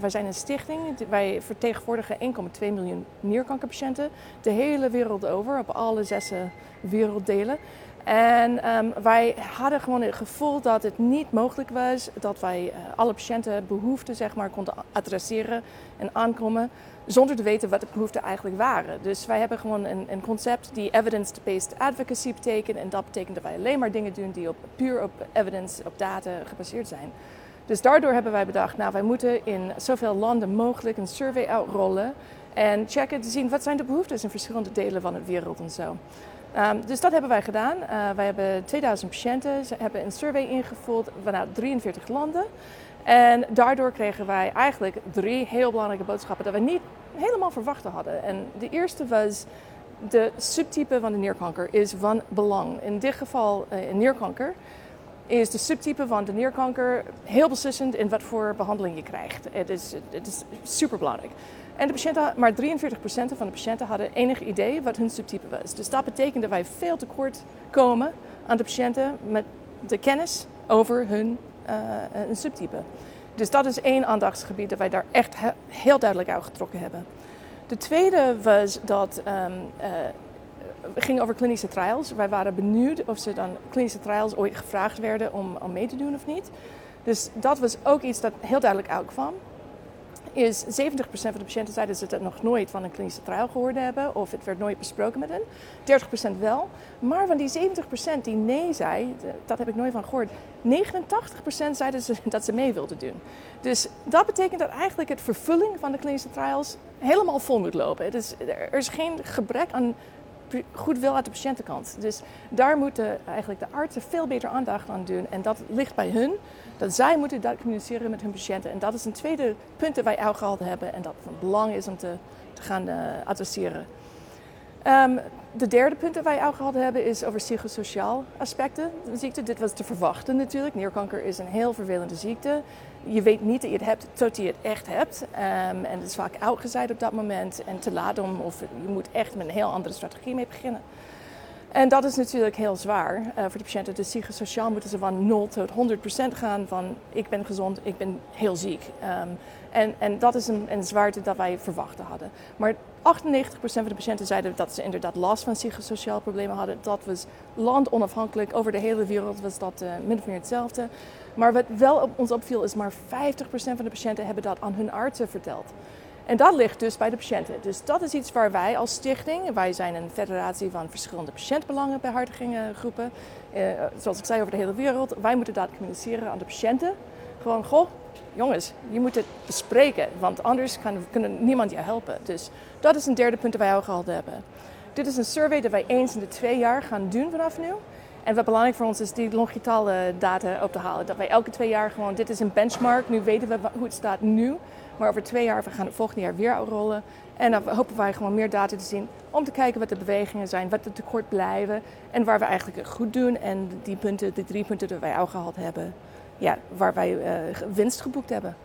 wij zijn een stichting. Wij vertegenwoordigen 1,2 miljoen nierkankerpatiënten. De hele wereld over, op alle zes werelddelen. En ehm, wij hadden gewoon het gevoel dat het niet mogelijk was dat wij uh, alle patiëntenbehoeften zeg maar, konden adresseren en aankomen zonder te weten wat de behoeften eigenlijk waren. Dus wij hebben gewoon een, een concept die evidence-based advocacy betekent. En dat betekent dat wij alleen maar dingen doen die op, puur op evidence, op data gebaseerd zijn. Dus daardoor hebben wij bedacht, nou wij moeten in zoveel landen mogelijk een survey uitrollen en checken te zien wat zijn de behoeftes in verschillende delen van de wereld en zo. Um, dus dat hebben wij gedaan. Uh, wij hebben 2000 patiënten, ze hebben een survey ingevuld vanuit 43 landen. En daardoor kregen wij eigenlijk drie heel belangrijke boodschappen dat we niet helemaal verwacht hadden. En de eerste was de subtype van de nierkanker is van belang. In dit geval uh, nierkanker is de subtype van de nierkanker heel beslissend in wat voor behandeling je krijgt. Het is, het is super belangrijk. En de patiënten, maar 43% van de patiënten hadden enig idee wat hun subtype was. Dus dat betekent dat wij veel tekort komen aan de patiënten met de kennis over hun uh, subtype. Dus dat is één aandachtsgebied dat wij daar echt heel duidelijk uit getrokken hebben. De tweede was dat um, uh, ging over klinische trials. Wij waren benieuwd of ze dan klinische trials ooit gevraagd werden om, om mee te doen of niet. Dus dat was ook iets dat heel duidelijk uitkwam is 70% van de patiënten zeiden dat ze het nog nooit van een klinische trial gehoord hebben of het werd nooit besproken met hen. 30% wel. Maar van die 70% die nee zei, dat heb ik nooit van gehoord, 89% zeiden ze dat ze mee wilden doen. Dus dat betekent dat eigenlijk het vervulling van de klinische trials helemaal vol moet lopen. Is, er is geen gebrek aan goed wil uit de patiëntenkant. Dus daar moeten eigenlijk de artsen veel beter aandacht aan doen. En dat ligt bij hun. Dat zij moeten dat communiceren met hun patiënten. En dat is een tweede punt dat wij uitgehaald hebben. En dat van belang is om te, te gaan uh, adresseren. Um, de derde punt dat wij uitgehaald hebben is over psychosociaal aspecten. De ziekte, dit was te verwachten natuurlijk. Nierkanker is een heel vervelende ziekte. Je weet niet dat je het hebt tot je het echt hebt. Um, en het is vaak uitgezaaid op dat moment en te laat om. Of je moet echt met een heel andere strategie mee beginnen. En dat is natuurlijk heel zwaar uh, voor de patiënten. Dus psychosociaal moeten ze van 0 tot 100% gaan van ik ben gezond, ik ben heel ziek. Um, en, en dat is een, zwaarte dat wij verwachten hadden. Maar 98% van de patiënten zeiden dat ze inderdaad last van psychosociaal problemen hadden. Dat was landonafhankelijk. Over de hele wereld was dat uh, min of meer hetzelfde. Maar wat wel ons opviel is maar 50% van de patiënten hebben dat aan hun artsen verteld. En dat ligt dus bij de patiënten. Dus dat is iets waar wij als stichting, wij zijn een federatie van verschillende patiëntbelangenbehartigingengroepen, eh, zoals ik zei over de hele wereld, wij moeten dat communiceren aan de patiënten. Gewoon, goh, jongens, je moet het bespreken, want anders kan, kunnen niemand je helpen. Dus dat is een derde punt dat wij ook gehad hebben. Dit is een survey dat wij eens in de twee jaar gaan doen vanaf nu. En wat belangrijk voor ons is die longitale data op te halen. Dat wij elke twee jaar gewoon, dit is een benchmark, nu weten we hoe het staat nu. Maar over twee jaar, we gaan het volgende jaar weer uitrollen. En dan hopen wij gewoon meer data te zien om te kijken wat de bewegingen zijn, wat de tekort blijven en waar we eigenlijk goed doen. En die punten, de drie punten die wij al gehad hebben, ja, waar wij uh, winst geboekt hebben.